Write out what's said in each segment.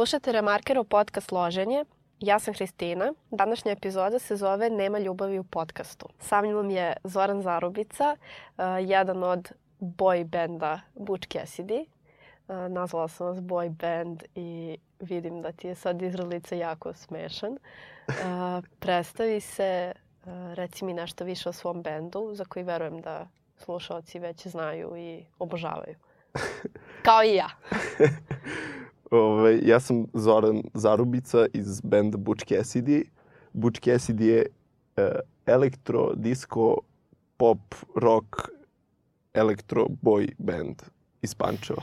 Slušate Remarkerov podcast Loženje. Ja sam Hristina. Današnja epizoda se zove Nema ljubavi u podcastu. Sa mnom je Zoran Zarubica, uh, jedan od boy benda Butch Cassidy. Uh, nazvala sam vas boy band i vidim da ti je sad izralica jako smešan. Uh, predstavi se, reci mi nešto više o svom bendu, za koji verujem da slušalci već znaju i obožavaju. Kao i ja. Ove, ovaj, ja sam Zoran Zarubica iz benda Butch Cassidy. Butch Cassidy je uh, elektro, disco, pop, rock, elektro boy band iz Pančeva.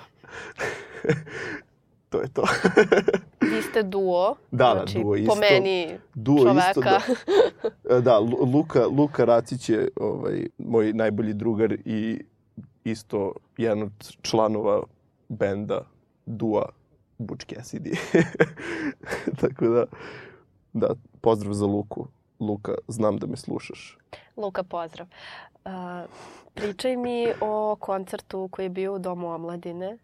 to je to. Vi ste duo. Da, znači, da, duo isto. Po meni duo čoveka. Isto, da, da, Luka, Luka Racić je ovaj, moj najbolji drugar i isto jedan od članova benda Dua Butch Cassidy. Tako da, da, pozdrav za Luku. Luka, znam da me slušaš. Luka, pozdrav. Uh, pričaj mi o koncertu koji je bio u Domu omladine.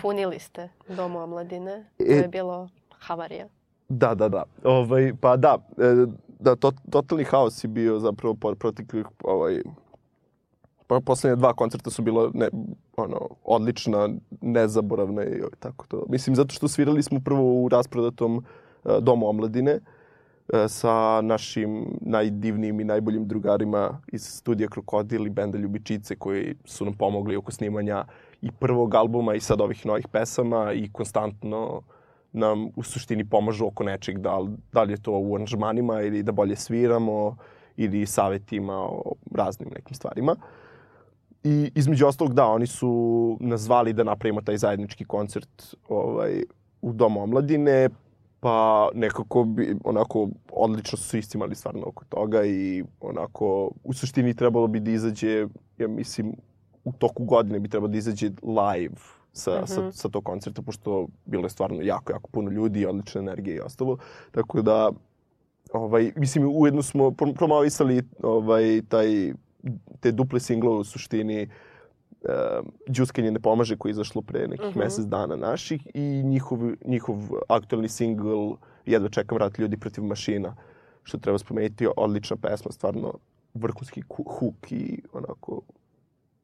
Punili ste Domu omladine. To E- je bilo havarija. Da, da, da. Ovaj, pa da, e, da to, totalni haos je bio zapravo proteklih ovaj, pa poslednje dva koncerta su bila ne, ono, odlična, nezaboravna i tako to. Mislim, zato što svirali smo prvo u rasprodatom e, domu omladine e, sa našim najdivnijim i najboljim drugarima iz studija Krokodil i benda Ljubičice koji su nam pomogli oko snimanja i prvog albuma i sad ovih novih pesama i konstantno nam u suštini pomažu oko nečeg, da, da li je to u aranžmanima ili da bolje sviramo ili savetima o raznim nekim stvarima. I između ostalog, da, oni su nas zvali da napravimo taj zajednički koncert ovaj, u Domu omladine, pa nekako bi, onako, odlično su iscimali stvarno oko toga i onako, u suštini trebalo bi da izađe, ja mislim, u toku godine bi trebalo da izađe live sa, mm -hmm. sa, sa tog koncerta, pošto bilo je stvarno jako, jako puno ljudi i odlična energija i ostalo. Tako da, ovaj, mislim, ujedno smo prom- promovisali ovaj, taj, te duple singlove u suštini uh, Đuskanje ne pomaže koji je izašlo pre nekih mm Mhm. -hmm. mesec dana naših i njihov, njihov aktualni singl Jedva čekam rat ljudi protiv mašina što treba spomenuti, odlična pesma, stvarno vrhunski huk i onako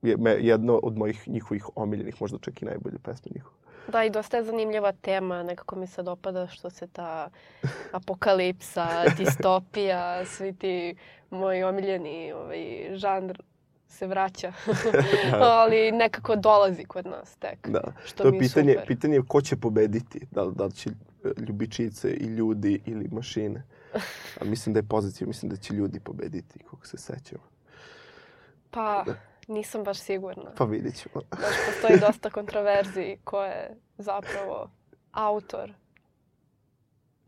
je jedno od mojih njihovih omiljenih, možda čak i najbolje pesme njihove. Da, i dosta je zanimljiva tema. Nekako mi se dopada što se ta apokalipsa, distopija, svi ti moji omiljeni ovaj, žanr se vraća. Ali nekako dolazi kod nas tek. Da. Što to je mi je pitanje, super. pitanje je ko će pobediti, da, li- da li će e, ljubičice i ljudi ili mašine. A mislim da je pozicija, mislim da će ljudi pobediti, kako se sećamo. Pa, nisam baš sigurna. Pa vidjet ćemo. Baš postoji dosta kontroverziji ko je zapravo autor.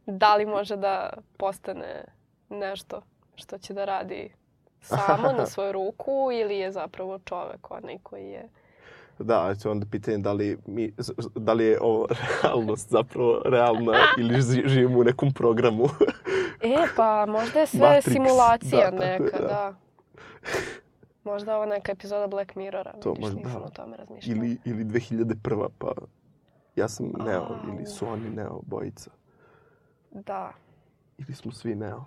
Da li može da postane nešto što će da radi samo na svoju ruku ili je zapravo čovek onaj koji je... Da, to je onda pitanje da li, mi, da li je ovo realnost zapravo realna ili ži- živimo u nekom programu. E, pa možda je sve Matrix, simulacija da, neka, da. da. Možda ovo neka epizoda Black Mirrora, To vidiš, možda, nisam da. o tome razmišljala. ili, ili 2001. pa ja sam Neo Au. ili su oni Neo bojica. Da. Ili smo svi Neo.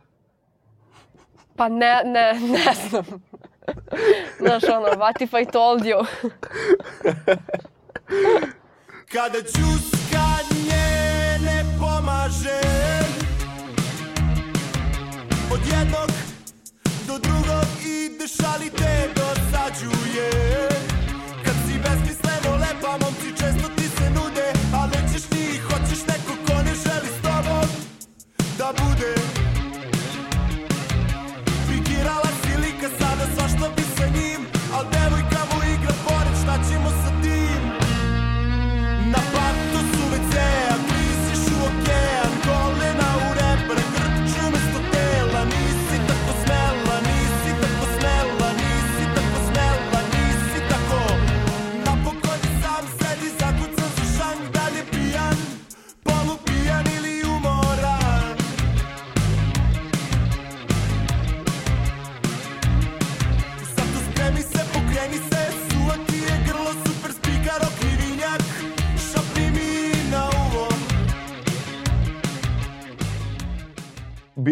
Pa ne, ne, ne znam. Znaš ono, what if I told you? Kada čuskanje ne pomaže Od jednog do drugog ideš ali te dosađuje. Kad si besmisleno lepa momci često ti se nude A nećeš ti hoćeš neko ko ne želi s tobom da bude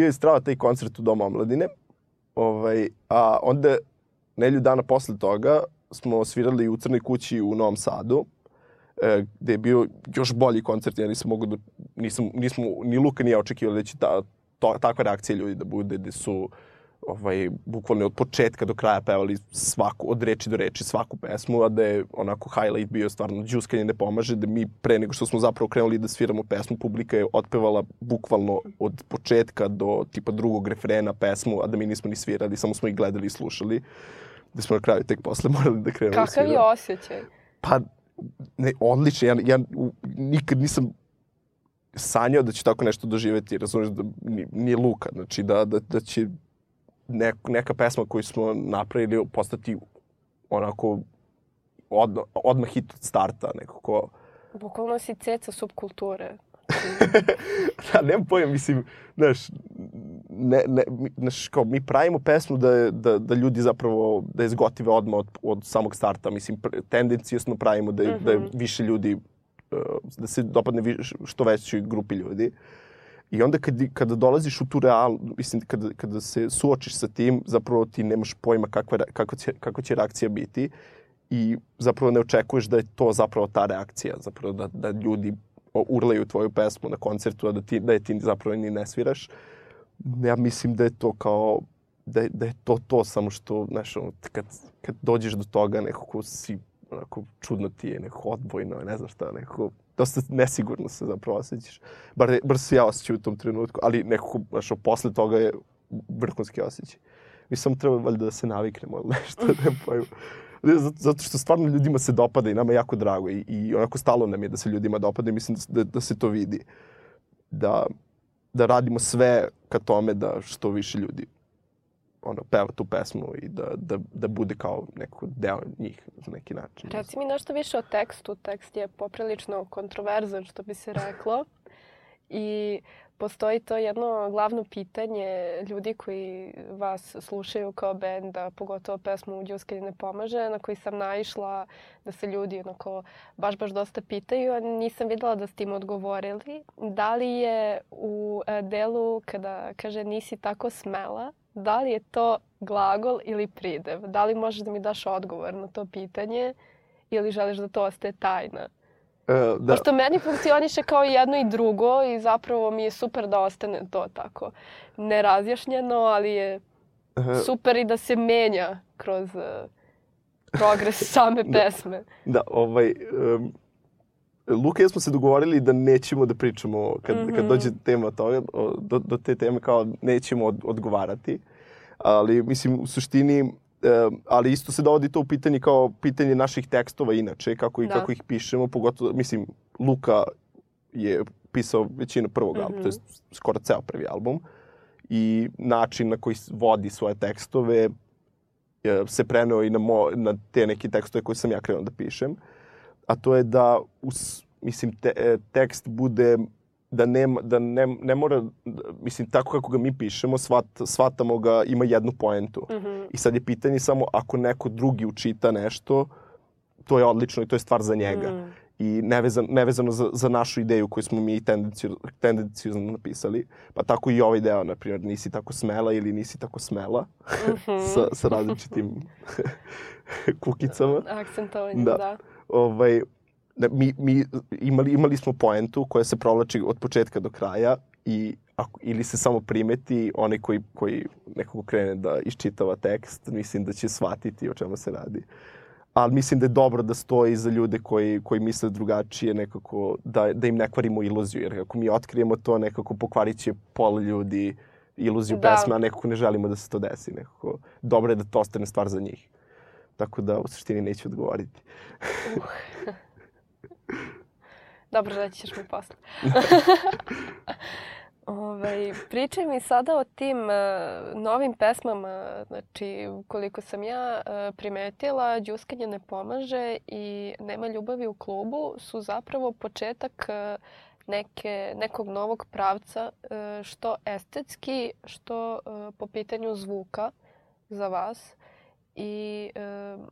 bio je strava taj koncert u Domu omladine. Ovaj, a onda, nelju dana posle toga, smo svirali u Crnoj kući u Novom Sadu, e, gde je bio još bolji koncert. Ja nisam mogu da, nisam, nismo, ni Luka nije očekivali da će ta, to, takva reakcija ljudi da bude, gde su ovaj, bukvalno od početka do kraja pevali svaku, od reči do reči svaku pesmu, a da je onako highlight bio stvarno džuskanje ne pomaže, da mi pre nego što smo zapravo krenuli da sviramo pesmu, publika je otpevala bukvalno od početka do tipa drugog refrena pesmu, a da mi nismo ni svirali, samo smo ih gledali i slušali, da smo na kraju tek posle morali da krenemo da Kakav je sviramo. osjećaj? Pa, ne, odlično. Ja, ja u- nikad nisam sanjao da ću tako nešto doživeti, razumiješ, da ni, ni Luka, znači da, da, da će nek, neka pesma koju smo napravili postati onako odmah, odmah hit od starta, nekako. Bukvalno si ceca subkulture. Ja, nemam pojma, mislim, znaš, ne, ne, znaš, kao, mi pravimo pesmu da, da, da ljudi zapravo, da je zgotive odmah od, od samog starta. Mislim, tendencijasno pravimo da, je, da je više ljudi, uh, da se dopadne viš, što većoj grupi ljudi. I onda kad, kada dolaziš u tu real, mislim, kada, kada se suočiš sa tim, zapravo ti nemaš pojma kakva, kakva, će, kakva će reakcija biti i zapravo ne očekuješ da je to zapravo ta reakcija, zapravo da, da ljudi urlaju tvoju pesmu na koncertu, a da, ti, da je ti zapravo ni ne sviraš. Ja mislim da je to kao, da je, da je to to, samo što, znaš, kad, kad dođeš do toga, nekako si, onako, čudno ti je, nekako odbojno, ne znam šta, nekako, dosta nesigurno se zapravo osjećaš. Bar, bar se ja osjećam u tom trenutku, ali nekako, znaš, posle toga je vrhunski osjećaj. Mi samo treba valjda da se naviknemo ili nešto, ne zato što stvarno ljudima se dopada i nama je jako drago i, i onako stalo nam je da se ljudima dopada i mislim da, da se to vidi. Da, da radimo sve ka tome da što više ljudi ono, peva tu pesmu i da, da, da bude kao neko deo njih na neki način. Reci mi nešto više o tekstu. Tekst je poprilično kontroverzan, što bi se reklo. I postoji to jedno glavno pitanje ljudi koji vas slušaju kao bend, a pogotovo pesmu Đuskanje ne pomaže, na koji sam naišla da se ljudi onako baš, baš dosta pitaju, a nisam videla da ste im odgovorili. Da li je u e, delu kada kaže nisi tako smela, da li je to glagol ili pridev? Da li možeš da mi daš odgovor na to pitanje ili želiš da to ostaje tajna? E, da, Pošto meni funkcioniše kao i jedno i drugo i zapravo mi je super da ostane to tako nerazjašnjeno, ali je e, super i da se menja kroz uh, progres same pesme. Da, ovaj... Um, Luka i ja smo se dogovorili da nećemo da pričamo, kad, mm -hmm. kad dođe tema toga, do, do te teme kao nećemo od, odgovarati. Ali, mislim, u suštini, um, ali isto se dovodi to u pitanje kao pitanje naših tekstova inače, kako, i, Da. kako ih pišemo, pogotovo, mislim, Luka je pisao većinu prvog albuma, to je skoro ceo prvi album. I način na koji vodi svoje tekstove e, se preneo i na, mo, na te neke tekstove koje sam ja krenuo da pišem. A to je da, us, mislim, te, e, tekst bude da, nema, da ne, ne mora, da- mislim, tako kako ga mi pišemo, svat, svatamo ga, ima jednu poentu. Mm -hmm. I sad je pitanje samo ako neko drugi učita nešto, to je odlično i to je stvar za njega. Mm. I nevezan, nevezano za, za našu ideju koju smo mi tendencijozno, tendencijozno napisali. Pa tako i ovaj deo, na primjer, nisi tako smela ili nisi tako smela sa, sa različitim kukicama Akcentovanje, Da. da. Ovaj, da, mi, mi imali, imali smo poentu koja se provlači od početka do kraja i ako, ili se samo primeti onaj koji, koji nekako krene da iščitava tekst, mislim da će shvatiti o čemu se radi. Ali mislim da je dobro da stoji za ljude koji, koji misle drugačije nekako, da, da im ne kvarimo iluziju. Jer ako mi otkrijemo to, nekako pokvarit će pola ljudi iluziju Da. pesme, a nekako ne želimo da se to desi. Nekako. Dobro je da to ostane stvar za njih. Tako da u suštini neću odgovoriti. Dobro, reći ćeš mi posle. Ovaj, pričaj mi sada o tim uh, novim pesmama. Znači, koliko sam ja uh, primetila, Đuskanje ne pomaže i Nema ljubavi u klubu su zapravo početak uh, neke, nekog novog pravca, uh, što estetski, što uh, po pitanju zvuka za vas. I uh,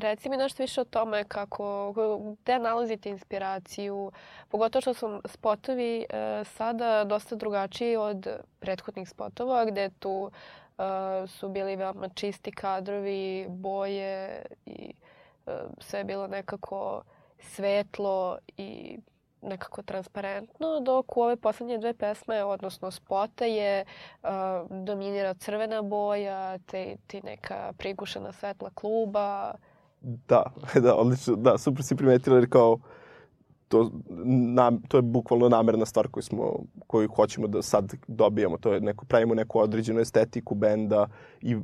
reci mi nešto više o tome kako, gde nalazite inspiraciju, pogotovo što su spotovi e, sada dosta drugačiji od prethodnih spotova, gde tu e, su bili veoma čisti kadrovi, boje i e, sve je bilo nekako svetlo i nekako transparentno, dok u ove poslednje dve pesme, odnosno spote, je uh, dominira crvena boja, te, te neka prigušena svetla kluba. Da, da, odlično, da, super si primetila jer kao to, na, to je bukvalno namerna stvar koju smo, koju hoćemo da sad dobijamo. To je neko, pravimo neku određenu estetiku benda i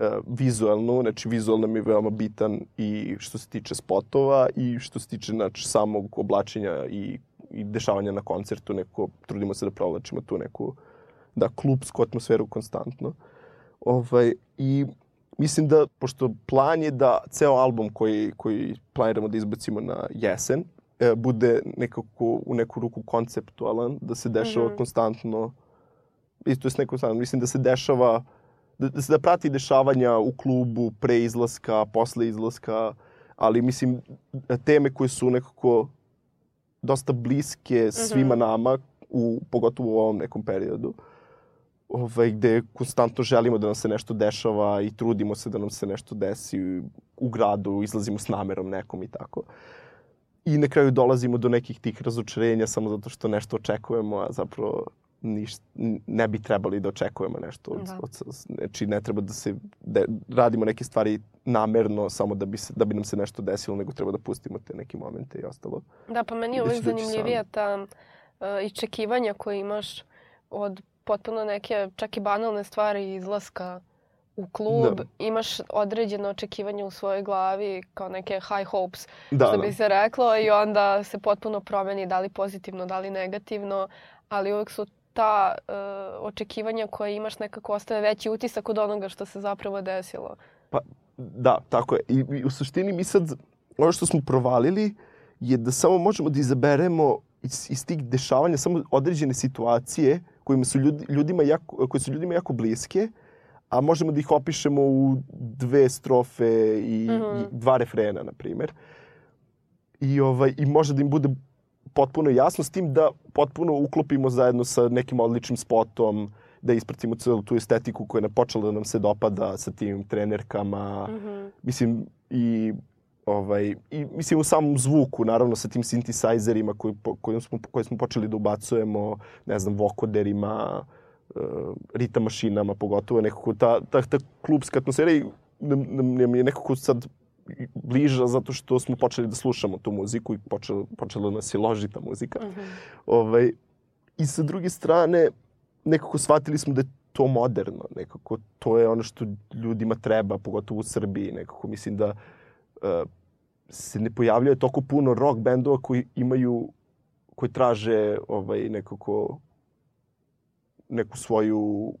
e, vizualnu, znači vizualno mi je veoma bitan i što se tiče spotova i što se tiče znači, samog oblačenja i, i dešavanja na koncertu, neko, trudimo se da provlačimo tu neku da, klubsku atmosferu konstantno. Ovaj, I mislim da, pošto plan je da ceo album koji, koji planiramo da izbacimo na jesen, e, bude nekako u neku ruku konceptualan, da se dešava mm -hmm. konstantno, isto je s nekom stanom, mislim da se dešava, da, da se da prati dešavanja u klubu pre izlaska, posle izlaska, ali mislim teme koje su nekako dosta bliske svima mm -hmm. nama, u, pogotovo u ovom nekom periodu. Uh, ovaj, gde konstantno želimo da nam se nešto dešava i trudimo se da nam se nešto desi u gradu, izlazimo s namerom nekom i tako. I na kraju dolazimo do nekih tih razočarenja samo zato što nešto očekujemo, a zapravo ništa, ne bi trebali da očekujemo nešto. Od, da. od, znači, ne treba da se da radimo neke stvari namerno samo da bi, se, da bi nam se nešto desilo, nego treba da pustimo te neke momente i ostalo. Da, pa meni je uvijek zanimljivija ta uh, iščekivanja koje imaš od potpuno neke čak i banalne stvari izlaska u klub, da. imaš određeno očekivanje u svojoj glavi kao neke high hopes, da, što da. bi se reklo, i onda se potpuno promeni da li pozitivno, da li negativno, ali uvek su ta uh, očekivanja koje imaš nekako ostaje veći utisak od onoga što se zapravo desilo. Pa, da, tako je. I, I u suštini mi sad, ono što smo provalili je da samo možemo da izaberemo iz, iz tih dešavanja samo određene situacije kojima su ljudi, ljudima jako, koje su ljudima jako bliske, a možemo da ih opišemo u dve strofe i, mm -hmm. i dva refrena, na primjer. I, ovaj, I može da im bude potpuno jasno s tim da potpuno uklopimo zajedno sa nekim odličnim spotom, da ispratimo celu tu estetiku koja je počela da nam se dopada sa tim trenerkama. Mm -hmm. Mislim, i Ovaj, I mislim u samom zvuku, naravno sa tim synthesizerima koji, koji, smo, koje smo počeli da ubacujemo, ne znam, vokoderima, uh, ritam mašinama, pogotovo nekako ta, ta, ta klubska atmosfera i nam je nekako sad bliža zato što smo počeli da slušamo tu muziku i počela, počela nas je loži ta muzika. Mm -hmm. ovaj, I sa druge strane, nekako shvatili smo da je to moderno, nekako to je ono što ljudima treba, pogotovo u Srbiji, nekako mislim da uh, se ne pojavljuje toliko puno rock bendova koji imaju koji traže ovaj nekako neku svoju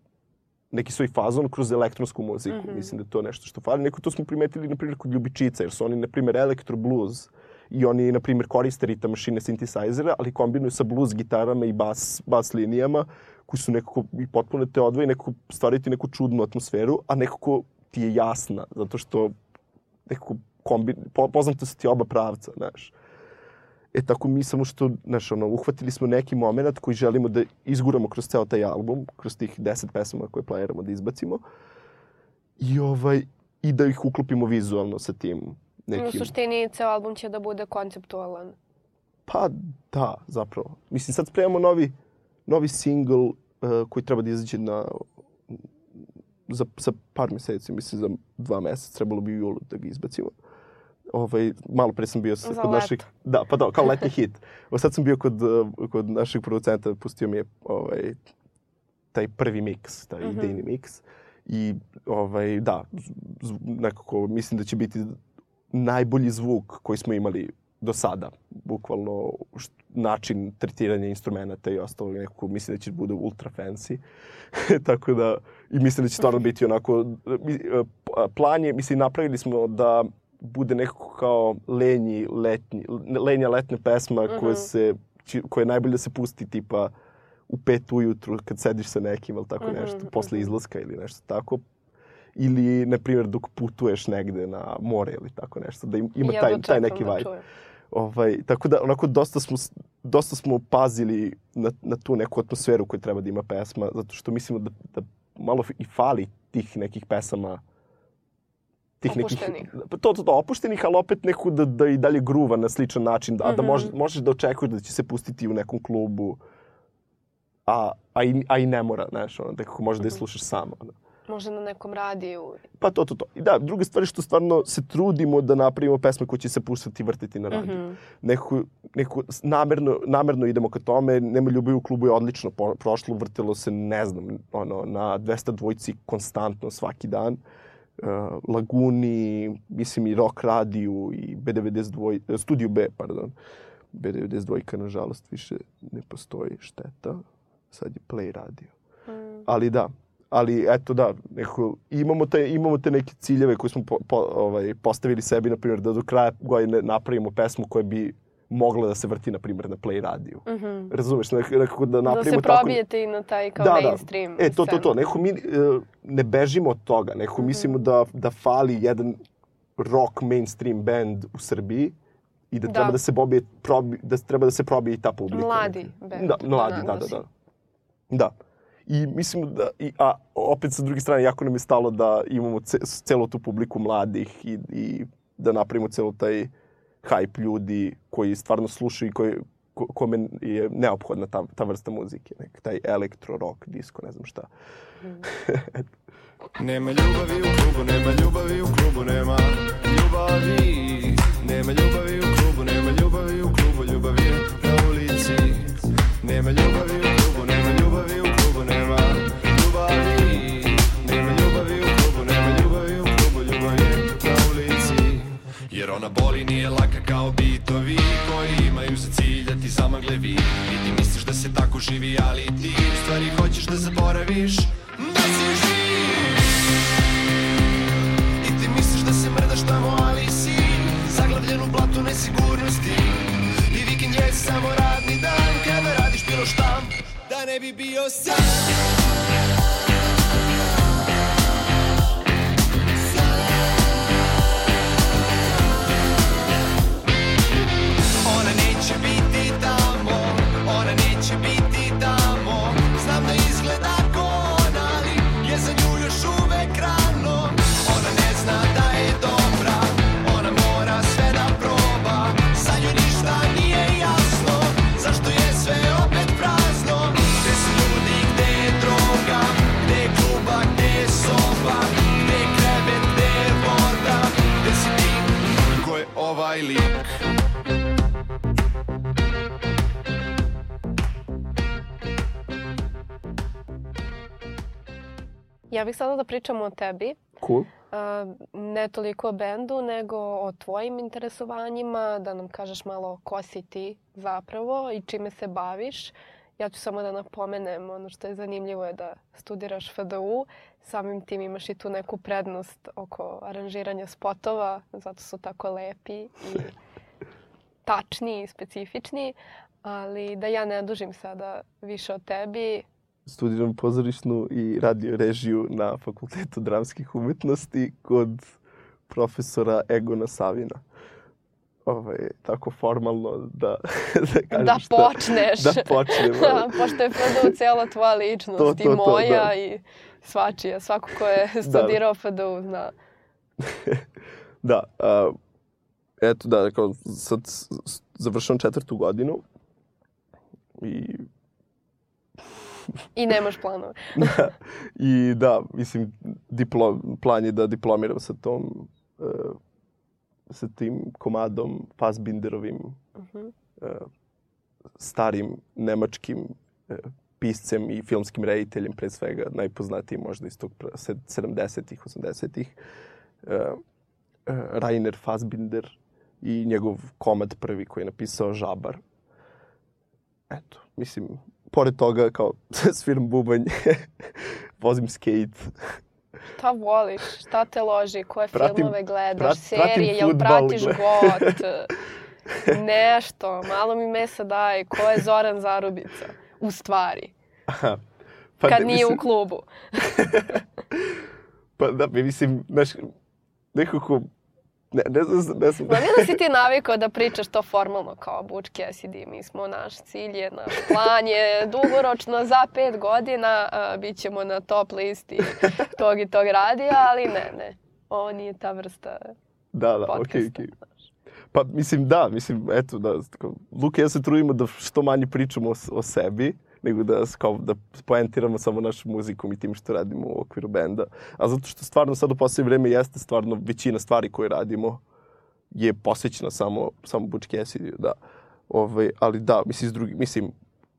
neki svoj fazon kroz elektronsku muziku. Mm -hmm. Mislim da je to nešto što fali. Neko to smo primetili, na primjer, kod Ljubičica, jer su oni, na primjer, elektro blues i oni, na primjer, koriste ritam mašine synthesizera, ali kombinuju sa blues gitarama i bas, bas linijama, koji su nekako i potpuno te odvoje, nekako stvariti neku čudnu atmosferu, a nekako ti je jasna, zato što nekako kombi, po, poznato su ti oba pravca, znaš. E tako mi samo što, znaš, ono, uhvatili smo neki moment koji želimo da izguramo kroz ceo taj album, kroz tih deset pesama koje planiramo da izbacimo. I, ovaj, i da ih uklopimo vizualno sa tim nekim... U suštini, ceo album će da bude konceptualan. Pa da, zapravo. Mislim, sad spremamo novi, novi single uh, koji treba da izađe na za, za par meseci, mislim za dva meseca, trebalo bi u julu da ga izbacimo. Uh, ovaj, malo pre sam bio sa, kod naših... Da, pa da, kao letni hit. O, sad sam bio kod, kod našeg producenta, pustio mi je ovaj, taj prvi miks, taj mm -hmm. idejni miks. I ovaj, da, nekako mislim da će biti najbolji zvuk koji smo imali do sada. Bukvalno način tretiranja instrumenta i ostalo nekako mislim da će bude ultra fancy. Tako da i mislim da će stvarno biti onako plan je mislim napravili smo da bude nekako kao lenji letnji, lenja letnja pesma uh -huh. koja se koja je najbolje da se pusti tipa u pet ujutru kad sediš sa nekim ili tako uh -huh, nešto, posle uh -huh. izlaska ili nešto tako. ili, na primjer, dok putuješ negde na more ili tako nešto, da im, ima Jedva taj, taj neki da vibe. čujem. Ovaj, tako da, onako, dosta smo, dosta smo pazili na, na tu neku atmosferu koju treba da ima pesma, zato što mislimo da, da malo i fali tih nekih pesama tih Opuštenih. nekih, to, to, to, opuštenih, ali opet neku da, da i dalje gruva na sličan način, a da Mhm. može, možeš da očekuješ da će se pustiti u nekom klubu, a, a, i, a i ne mora, znaš, ono, nekako možeš da je slušaš sam. Ono. Možda na nekom radiju. Pa to, to, to. I da, druga stvar je što stvarno se trudimo da napravimo pesme koje će se puštati i vrtiti na radiju. Mhm. Neku, neku, s- namerno, namerno idemo ka tome. Nema ljubavi u klubu je odlično po, prošlo, vrtelo se, ne znam, ono, na 200 dvojci konstantno svaki dan. Uh, Laguni, mislim i Rock radiju i B92, eh, Studio B, pardon. B92, nažalost, više ne postoji šteta. Sad je Play radio. Mm. Ali da, ali eto da, neko, imamo, te, imamo te neke ciljeve koje smo po, po, ovaj, postavili sebi, na primjer, da do kraja godine napravimo pesmu koja bi mogla da se vrti, na primjer, na play radiju. Mhm. Razumeš, nek- nekako da Da napravimo se tako... probijete i na taj kao Da, da. mainstream E, to, to, to. Neko mi e, ne bežimo od toga. Neko Mhm. mislimo da, da fali jedan rock mainstream band u Srbiji i da, Da. treba da se probije, probi, da treba da se probije i ta publika. Mladi band, Da, da mladi, da, da, da. Da. I mislim da, i, a opet sa druge strane, jako nam je stalo da imamo ce, celu tu publiku mladih i, i da napravimo celo taj hype ljudi koji stvarno slušaju i koji, ko, kome je neophodna ta, ta vrsta muzike. Nek, taj elektro, rock, disco, ne znam šta. Nema ljubavi u klubu, nema ljubavi u klubu, nema ljubavi Nema ljubavi u klubu, nema ljubavi u klubu, ljubavi je na ulici Nema ljubavi u klubu, ovaj lik Ja bih sada da pričamo o tebi. Cool. Ne toliko o bendu, nego o tvojim interesovanjima, da nam kažeš malo ko si ti zapravo i čime se baviš. Ja ću samo da napomenem, ono što je zanimljivo je da studiraš FDU, samim tim imaš i tu neku prednost oko aranžiranja spotova, zato su tako lepi i tačni i specifični, ali da ja ne dužim sada više o tebi, Studiram pozorišnu i radio režiju na Fakultetu dramskih umetnosti kod profesora Egona Savina. Ovaj, tako formalno da, da kažem da šta- počneš. Da počnem. ovaj. Pošto je FDU cijela tvoja ličnost To, to, i to, moja da. i svačija. Svako ko je studirao FDU zna. Da, a, eto da, kao sad završavam četvrtu godinu i, I nemaš planove. i da, mislim, diplo, plan je da diplomiram sa tom, e, sa tim komadom Fassbinderovim Mhm. e, starim nemačkim e, piscem i filmskim rediteljem, pre svega najpoznatiji možda iz tog pra- sed- 70-ih, 80-ih, e, e, Rainer Fassbinder i njegov komad prvi koji je napisao Žabar. Eto, mislim, pored toga kao sviram bubanj, vozim skate, Šta voliš? Šta te loži? Koje Pratim- filmove gledaš? prat- Serije? Jel pratiš got? Nešto. Malo mi mesa daj. Ko je Zoran Zarubica? U stvari. pa Kad ne, nije u mislim, klubu. Pa da, mi mislim, znaš, nekako, ne, ne znam, ne znam. Ma nije da si ti navikao da pričaš to formalno kao Butch Cassidy, mi smo, naš cilj je, naš plan je dugoročno za pet godina, a, bit ćemo na top listi tog i tog radija, ali ne, ne. Ovo nije ta vrsta Da, da, podcasta. okej. Pa mislim da, mislim eto da tako, Luka ja se trudimo da što manje pričamo o, o sebi, nego da kao da poentiramo samo našu muzikom i tim što radimo u okviru benda. A zato što stvarno sad u poslednje vreme jeste stvarno većina stvari koje radimo je posvećena samo samo Butch Cassidy, da. Ovaj, ali da, mislim, s drugi, mislim,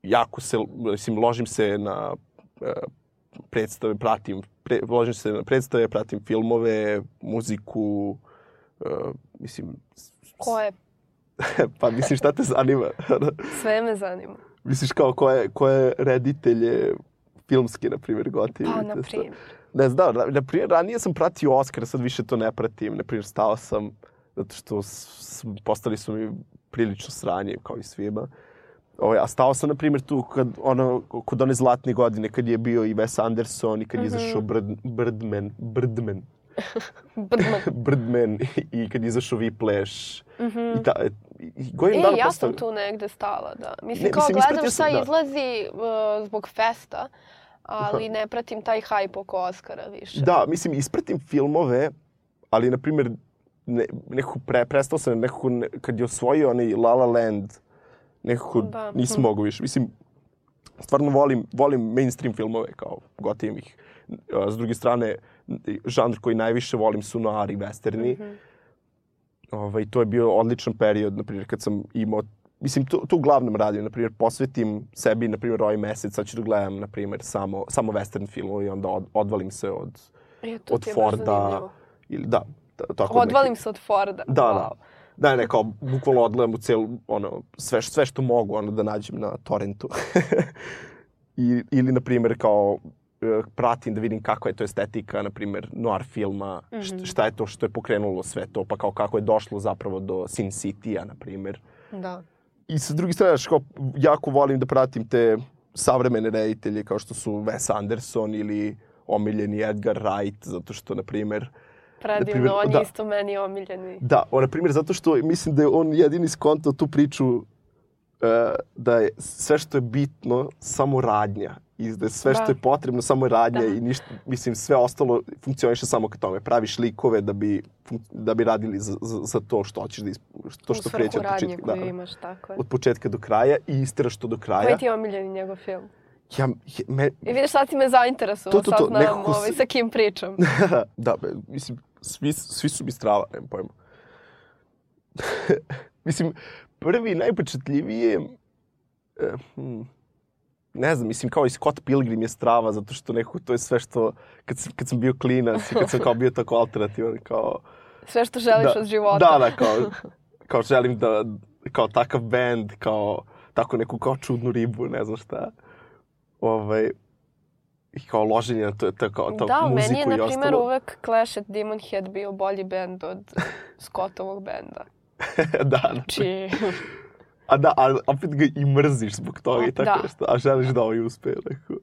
jako se, mislim, ložim se na e, predstave, pratim, pre, ložim se na predstave, pratim filmove, muziku, e, mislim, Ko je? pa mislim šta te zanima? Sve me zanima. Misliš kao koje, koje reditelje filmske, na primjer, gotive? Pa, na primjer. Ne znam, da, na primjer, ranije sam pratio Oscar, sad više to ne pratim. Na primjer, stao sam, zato što postali su mi prilično sranje, kao i svima. Ovaj, a stao sam, na primjer, tu kad, ono, kod one zlatne godine, kad je bio i Wes Anderson i kad je Mhm. izašao Bird, Birdman, Birdman, Birdman. Birdman i kad izašao Whiplash. I, ta, i, i godinu E, dana ja posle- sam tu negde stala, da. Mislim, Ne, kao mislim, gledam šta sam, da. izlazi uh, zbog festa, ali ne pratim taj hype oko Oscara više. Da, mislim, ispratim filmove, ali, na primjer, ne, nekako pre, prestao sam nekako, ne, kad je osvojio onaj La La Land, nekako Da. nisam mogao više. Mislim, stvarno volim, volim mainstream filmove, kao gotivim ih. S druge strane, žanr koji najviše volim su noir i westerni. Mhm. Ovaj, to je bio odličan period, na primjer, kad sam imao Mislim, to, to uglavnom radim, na primjer, posvetim sebi, na primjer, ovaj mesec, sad ću da gledam, na primjer, samo, samo western filmove i onda od, odvalim se od, E, od Forda. Ili, da, da, tako od Odvalim nekih- se od Forda. Da, Wow. da. Da, ne, kao, bukvalno odgledam u celu, ono, sve, sve što mogu, ono, da nađem na torrentu. I, ili, na primjer, kao, pratim da vidim kakva je to estetika, na primjer, noir filma, Mhm. št- šta je to što je pokrenulo sve to, pa kao kako je došlo zapravo do Sin City-a, na primjer. Da. I sa druge strane, kao, jako volim da pratim te savremene reditelje kao što su Wes Anderson ili omiljeni Edgar Wright, zato što, na primjer, Predivno, primjer, on je da. isto meni omiljeni. Da, on, na primjer, zato što mislim da je on jedini skontao tu priču da je sve što je bitno samo radnja i da je sve što Da. je potrebno samo radnja Da. i ništa, mislim, sve ostalo funkcioniše samo ka tome. Praviš likove da bi, da bi radili za, za, za to što hoćeš da isp... to što kreće od početka. Da, imaš, tako je. od početka do kraja i istiraš to do kraja. Koji ti je omiljeni njegov film? Ja, je- me, I vidiš, sad si me zainteresovao, To, to, to, sad nekako ovaj, sa kim pričam. da, be, mislim, svi, svi su mi strava, nemam pojma. mislim, prvi najpečatljiviji je, eh, hm, ne znam, mislim, kao i Scott Pilgrim je strava, zato što nekako to je sve što, kad sam, kad sam bio klinac i kad sam kao bio tako alternativan, kao... Sve što želiš da, od života. Da, da, kao, kao želim da, kao takav band, kao tako neku kao čudnu ribu, ne znam šta. Ovaj, i kao loženje na to, to kao, to Da, muziku meni je, i na primjer, ostalo. uvek Clash at Demon Head bio bolji bend od Scottovog benda. da, da. Či... A da, a opet ga i mrziš zbog toga i Da. tako nešto. A želiš da ovaj uspe. Neko.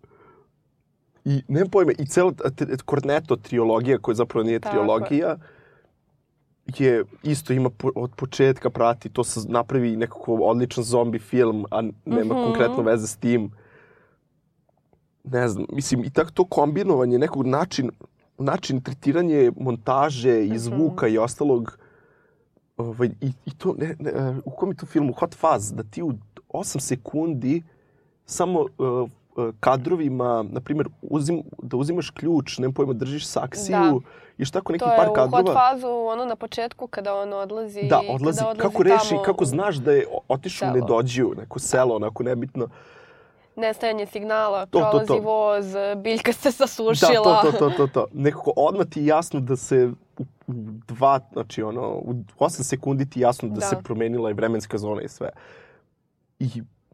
I nemam pojma, i cela t- t- Cornetto trilogija, koja zapravo nije Tako je. trilogija, je isto ima po, od početka prati, to se napravi nekako odličan zombi film, a nema Mhm. konkretno veze s tim. Ne znam, mislim, i tako to kombinovanje, nekog način, način tretiranje montaže i Mhm. zvuka i ostalog, ovaj, i, i to, ne, ne, e, u kom je to filmu, Hot Fuzz, da ti u 8 sekundi samo uh, kadrovima, na primjer, uzim, da uzimaš ključ, nemam pojma, držiš saksiju, Da. i još tako neki To je par u hot kadrova. fazu, ono na početku kada on odlazi. Da, odlazi, kada odlazi kako reši, tamo kako u znaš da je otišao u selo. nedođiju, neko selo, onako nebitno. Nestajanje signala, To, to, prolazi to. voz, biljka se Da, sasušila. to, to, to, to, to. Nekako odmah ti je jasno da se u dva, znači ono, u 8 sekundi ti jasno da, Da. se promenila i vremenska zona i sve. I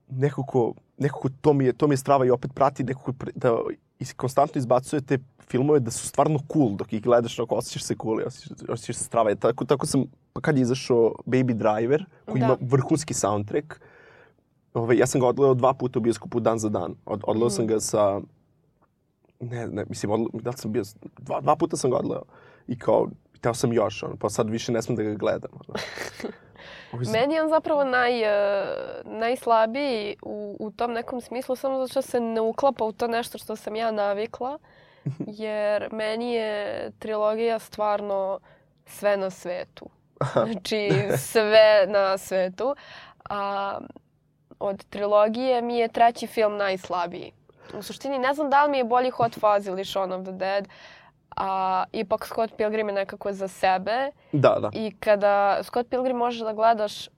nekako, nekako to mi je, to mi je strava i opet prati nekako da is, konstantno izbacuje te filmove da su stvarno cool dok ih gledaš, onako osjećaš se cool i osjećaš, osjećaš se strava. I tako, tako sam, pa kad je izašao Baby Driver, koji Da. ima vrhunski soundtrack, Ove, ja sam ga odgledao dva puta u bioskopu dan za dan. Od, odgledao Mhm. sam ga sa ne, ne, mislim, odla, da sam bio, dva, dva puta sam ga odgledao. I kao, teo sam još, ono, pa sad više ne smem da ga gledam. Ono. Meni je on zapravo naj, e, najslabiji u, u tom nekom smislu samo zato što se ne uklapa u to nešto što sam ja navikla. Jer meni je trilogija stvarno sve na svetu. Znači sve na svetu. A od trilogije mi je treći film najslabiji. U suštini ne znam da li mi je bolji Hot Fuzz ili Shaun of the Dead. A ipak Scott Pilgrim je nekako za sebe. Da, da. I kada Scott Pilgrim možeš da gledaš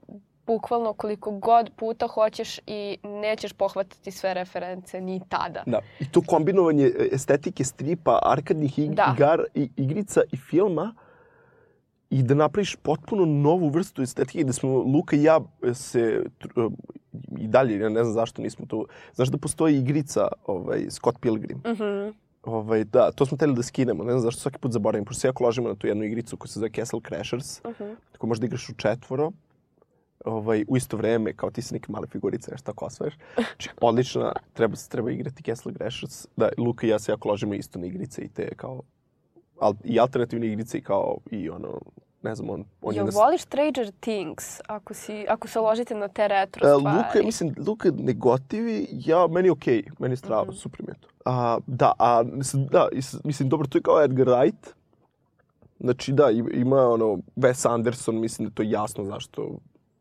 bukvalno koliko god puta hoćeš i nećeš pohvatati sve reference ni tada. Da. I to kombinovanje estetike stripa, arkadnih ig Da. igar, i, igrica i filma i da napraviš potpuno novu vrstu estetike da smo Luka i ja se e, i dalje, ja ne znam zašto nismo tu. Znaš da postoji igrica ovaj, Scott Pilgrim? Mhm. Ovaj, da, to smo teli da skinemo. Ne znam zašto svaki put zaboravim, pošto se jako ložimo na tu jednu igricu koja se zove Castle Crashers, Mhm. koju možda igraš u četvoro, ovaj, u isto vreme, kao ti si neke male figurice, nešto tako osvaješ. Znači, odlična, treba, se treba igrati Castle Crashers. Da, Luka i ja se jako ložimo isto na igrice i te kao, al, i alternativne igrice i kao, i ono, ne znam, on, on Jel na... voliš Stranger Things ako, si, ako se ložite na te retro E, stvari? Luka, je, mislim, Luka je negotivi, ja, meni je okej, meni je strava, Mhm. super mi je to. A, da, a, mislim, da, is- mislim, dobro, to je kao Edgar Wright. Znači, da, ima ono, Wes Anderson, mislim da je to jasno zašto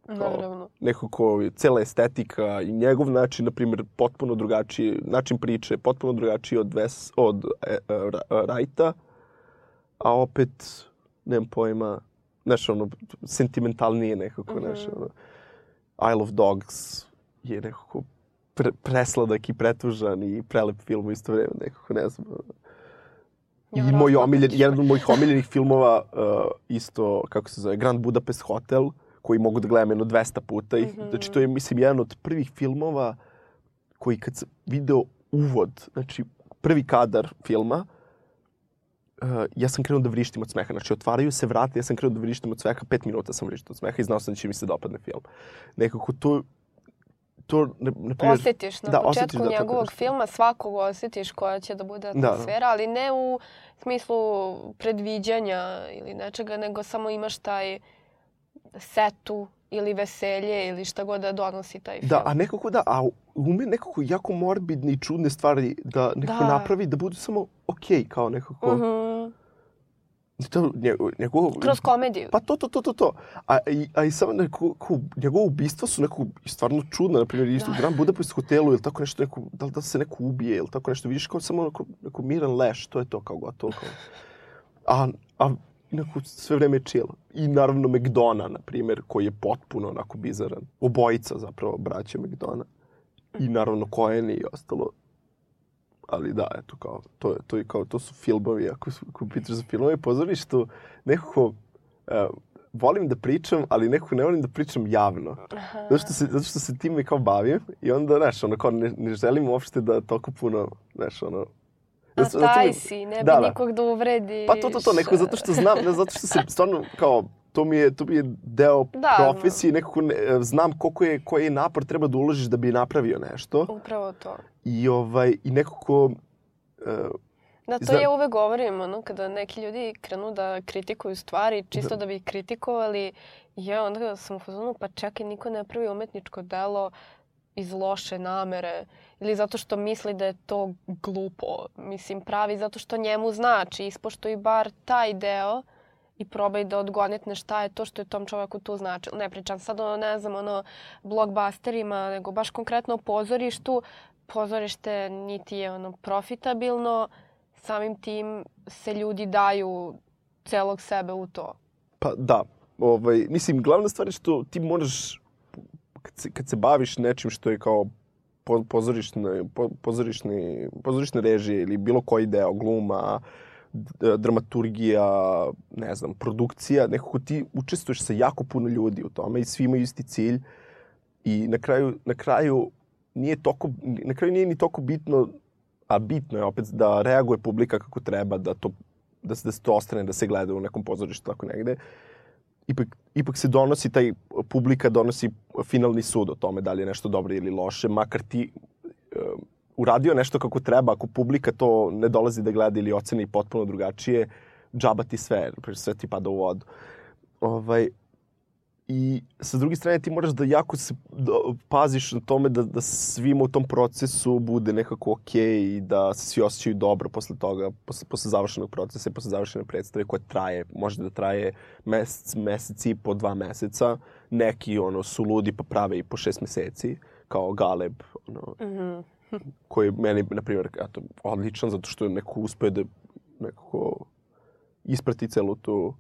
kao- Naravno. neko ko je cela estetika i njegov način, na primjer, potpuno drugačiji, način priče, potpuno drugačiji od, Wes, od e, e, Wrighta, a opet, nemam pojma, znaš, ono, sentimentalnije nekako, znaš, Mhm. ono, Isle of Dogs je nekako pre, presladak i pretužan i prelep film u isto vreme, nekako, ne znam. ono. I Ja, moj omiljen, jedan od mojih omiljenih filmova, uh, isto, kako se zove, Grand Budapest Hotel, koji mogu da gledam jedno 200 puta. I, Mhm. Znači, to je, mislim, jedan od prvih filmova koji kad sam video uvod, znači, prvi kadar filma, uh, ja sam krenuo da vrištim od smeha. Znači, otvaraju se vrata, ja sam krenuo da vrištim od smeha, pet minuta sam vrištao od smeha i znao sam da će mi se dopadne film. Nekako to, to, na, na primjer, Osjetiš na da, početku osjetiš da tako njegovog nešto. filma svakog osjetiš koja će da bude Da, da. atmosfera, ali ne u smislu predviđanja ili nečega, nego samo imaš taj setu ili veselje ili šta god da donosi taj film. Da, a nekako da, a ume nekako jako morbidne i čudne stvari da nekako Da. napravi da budu samo okej, kao nekako... Mhm. To, njegov, njegov, Kroz komediju. Pa to, to, to, to, to. A, i, a i samo neko, ko, njegove ubistva su neko stvarno čudno. Na primjer, isto u Da. Grand Budapest hotelu ili tako nešto, neko, da, da se neko ubije ili tako nešto. Vidiš kao samo neko, neko miran leš, to je to kao gotovo. Kao. A, a neko sve vreme je chill. I naravno McDona, na primjer, koji je potpuno onako bizaran. Obojica zapravo, braća McDona. I naravno Coen i ostalo. Ali da, eto, kao, to, je, to, je kao, to su filmovi, ako, su, ako pitaš za filmove, pozorištu, nekako, e, volim da pričam, ali nekako ne volim da pričam javno. Aha. Zato što se, zato što se time kao bavim i onda, znaš, ono, kao ne, ne želim uopšte da toliko puno, znaš, ono... A zato- taj si, ne bi Da, da. nikog da uvrediš. Pa to, to, to, neko zato što znam, ne, zato što se stvarno, kao, to mi je, to mi je deo Da, profesije, nekako ne, e, znam koliko je, koji napor treba da uložiš da bi napravio nešto Upravo to. i, ovaj, i nekako, e, Da, to Zna- ja uvek govorim, ono, kada neki ljudi krenu da kritikuju stvari čisto da, bi ih kritikovali, ja onda sam u fazonu, pa čekaj, niko ne pravi umetničko delo iz loše namere ili zato što misli da je to glupo. Mislim, pravi zato što njemu znači, ispoštuj bar taj deo i probaj da odgonetne šta je to što je tom čoveku tu značilo. Ne pričam sad o, ne znam, ono, blockbusterima, nego baš konkretno o pozorištu. Pozorište niti je ono profitabilno, samim tim se ljudi daju celog sebe u to. Pa da, ovaj, mislim, glavna stvar je što ti moraš, kad se, kad se baviš nečim što je kao po, pozorišne, po, pozorišni, pozorišne režije ili bilo koji deo, gluma, d- dramaturgija, ne znam, produkcija, nekako ti učestvuješ sa jako puno ljudi u tome i svi imaju isti cilj i na kraju, na kraju nije toko, na kraju nije ni toliko bitno, a bitno je opet da reaguje publika kako treba, da to da se, da se to ostane, da se gleda u nekom pozorištu tako negde. Ipak, ipak se donosi, taj publika donosi finalni sud o tome da li je nešto dobro ili loše, makar ti uradio nešto kako treba, ako publika to ne dolazi da gleda ili oceni potpuno drugačije, džaba ti sve, sve ti pada u vodu. Ovaj, I sa druge strane ti moraš da jako se da, paziš na tome da, da svima u tom procesu bude nekako okej i da se svi osjećaju dobro posle toga, posle, posle završenog procesa i posle završene predstave koja traje, može da traje mesec, mesec i po dva meseca. Neki ono, su ludi pa prave i po šest meseci, kao Galeb, ono, Mm -hmm. Koji je meni, na primjer, eto, odličan zato što je neko uspeo da nekako isprati celu tu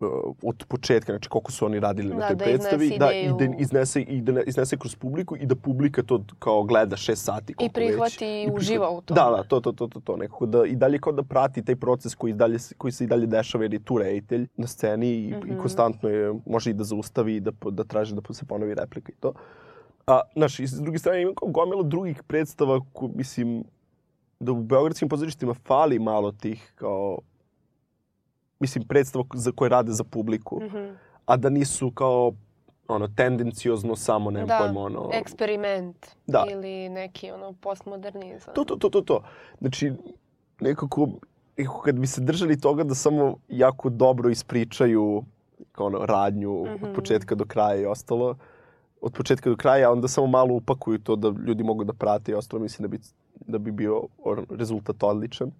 uh, od početka, znači koliko su oni radili na Da, toj da predstavi, da, i da iznese, i da ne- iznese kroz publiku i da publika to kao gleda šest sati. I prihvati već. i uživa u tome. Da, da, to, to, to, to, to, nekako da i dalje kao da prati taj proces koji, dalje, koji se i dalje dešava jer je tu reditelj na sceni i, mm Mhm. -hmm. i konstantno je, može i da zaustavi i da, da traži da se ponovi replika i to. A, znaš, i s druge strane ima kao gomila drugih predstava, ko, mislim, da u beogradskim pozorištima fali malo tih kao mislim, predstava za koje rade za publiku, Mhm. a da nisu kao ono, tendenciozno samo, nemam Da, pojma, ono... Eksperiment Da. ili neki ono postmodernizam. To, to, to, to, to. Znači, nekako, nekako kad bi se držali toga da samo jako dobro ispričaju kao ono, radnju Mhm. od početka do kraja i ostalo, od početka do kraja, onda samo malo upakuju to da ljudi mogu da prate i ostalo, mislim da bi, da bi bio rezultat odličan.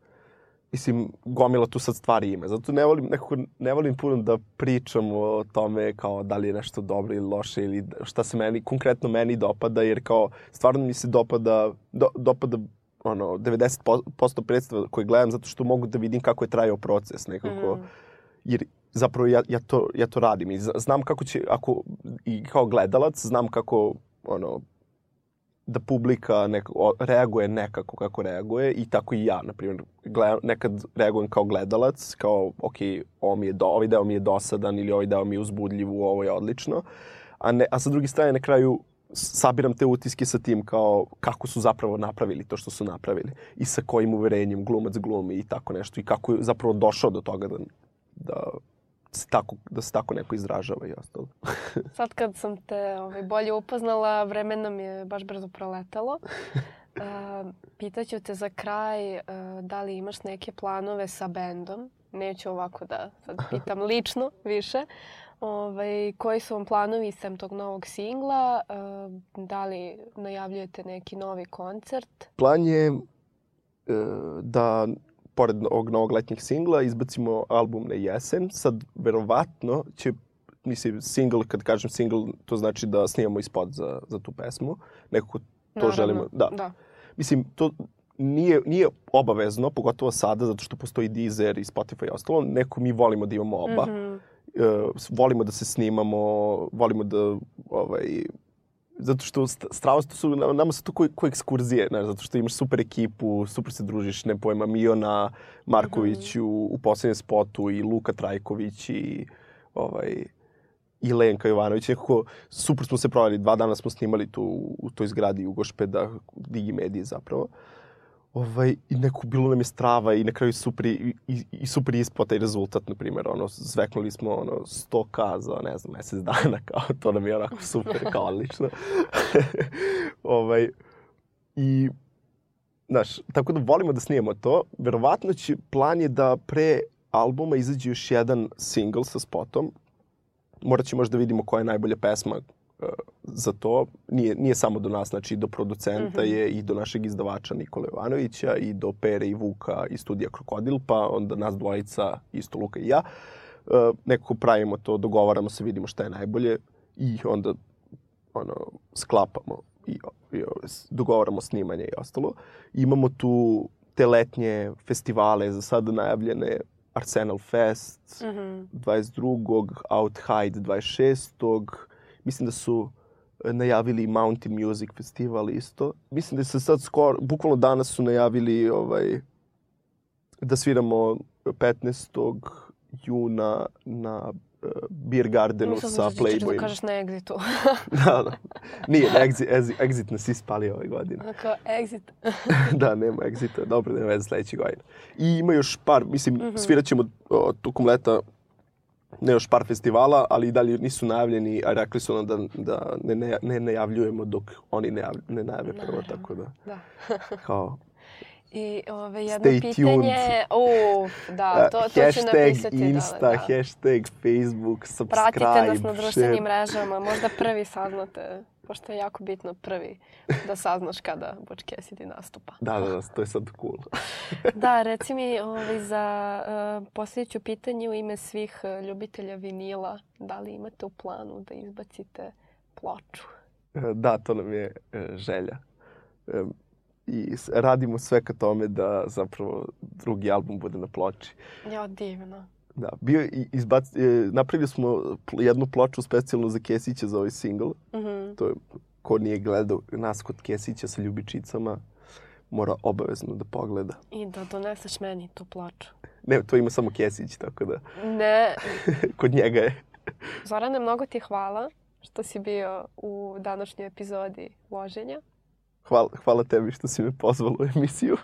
Mislim, gomila tu sad stvari ima. Zato ne volim, nekako, ne volim puno da pričam o tome kao da li je nešto dobro ili loše ili šta se meni, konkretno meni dopada, jer kao stvarno mi se dopada, do, dopada ono, 90% predstava koje gledam zato što mogu da vidim kako je trajao proces nekako. Mhm. Jer zapravo ja, ja, to, ja to radim i zna- znam kako će, ako, i kao gledalac, znam kako, ono, da publika nek, o, reaguje nekako kako reaguje i tako i ja, na primjer, nekad reagujem kao gledalac, kao, ok, ovo mi je do, ovaj deo mi je dosadan ili ovaj deo mi je uzbudljiv, ovo je odlično, a, ne, a sa druge strane na kraju sabiram te utiske sa tim kao kako su zapravo napravili to što su napravili i sa kojim uverenjem glumac glumi i tako nešto i kako je zapravo došao do toga da, da se tako, da se tako neko izražava i ostalo. Sad kad sam te ovaj, bolje upoznala, vreme nam je baš brzo proletalo. Uh, pitaću te za kraj uh, da li imaš neke planove sa bendom. Neću ovako da sad pitam lično više. Ovaj, koji su vam planovi sem tog novog singla? Uh, da li najavljujete neki novi koncert? Plan je e, da pored ovog novog letnjeg singla izbacimo album na jesen. Sad, verovatno će mislim, single, kad kažem single, to znači da snimamo i spot za, za tu pesmu. Nekako to Naravno, želimo. Da. da. Mislim, to nije, nije obavezno, pogotovo sada, zato što postoji Deezer i Spotify i ostalo. Neko mi volimo da imamo oba. Mhm. uh, volimo da se snimamo, volimo da ovaj zato što st- Strauss to su, nama su to ko, ko ekskurzije, znaš, zato što imaš super ekipu, super se družiš, ne pojma, Miona Marković u, u poslednjem spotu i Luka Trajković i ovaj, i Lenka Jovanović. Nekako super smo se provali, dva dana smo snimali tu u toj zgradi Jugošpeda, Digimedije zapravo. Ovaj, I neko bilo nam je strava i na kraju super, i, i, i super ispod taj rezultat, na primjer, ono, zveknuli smo ono, 100k za, ne znam, mesec dana, kao to nam je onako super, kao odlično. ovaj, I, znaš, tako da volimo da snijemo to. Verovatno će, plan je da pre albuma izađe još jedan single sa spotom. Morat ćemo možda da vidimo koja je najbolja pesma za to. Nije, nije samo do nas, znači i do producenta Mhm. je i do našeg izdavača Nikola Jovanovića i do Pere i Vuka iz studija Krokodil, pa onda nas dvojica, isto Luka i ja. Uh, nekako pravimo to, dogovaramo se, vidimo šta je najbolje i onda ono, sklapamo i, i dogovaramo snimanje i ostalo. Imamo tu te letnje festivale za sada najavljene Arsenal Fest Mhm. 22. Out Hide 26. Mislim da su e, najavili Mountain Music Festival isto. Mislim da se sad skoro, bukvalno danas su najavili ovaj, da sviramo 15. juna na uh, Beer Gardenu sa da ćeš da Playboyom. kažeš na Exitu. da, da. Nije, na exit, exit, exit nas ispali ove godine. Kao Exit. da, nema exita, dobro, nema veze sledeće godine. I ima još par, mislim, Mhm. svirat ćemo o, tokom leta ne još par festivala, ali i dalje nisu najavljeni, a rekli su nam da, da ne, ne, ne najavljujemo dok oni ne, ne najave prvo, tako da Da. kao I ove, jedno Stay pitanje... tuned. Uf, da, to, to ću hashtag napisati. Insta, da, da. hashtag Facebook, subscribe, Pratite nas na društvenim share. mrežama, možda prvi saznate, pošto je jako bitno prvi da saznaš kada Butch Cassidy nastupa. Da, da, da, to je sad cool. Da, reci mi ovaj, za uh, posljedeću pitanje u ime svih uh, ljubitelja vinila, da li imate u planu da izbacite ploču? Da, to nam je e, želja. E, I radimo sve ka tome da zapravo drugi album bude na ploči. Ja, divno. Da, bio izbac, e, napravili smo jednu ploču specijalno za Kesića za ovaj single. Mhm. To je, ko nije gledao nas kod Kesića sa ljubičicama, mora obavezno da pogleda. I da doneseš meni tu ploču. Ne, to ima samo Kesić, tako da Ne, kod njega je. Zorane, mnogo ti hvala što si bio u današnjoj epizodi loženja. Hvala, hvala tebi što si me pozvala u emisiju.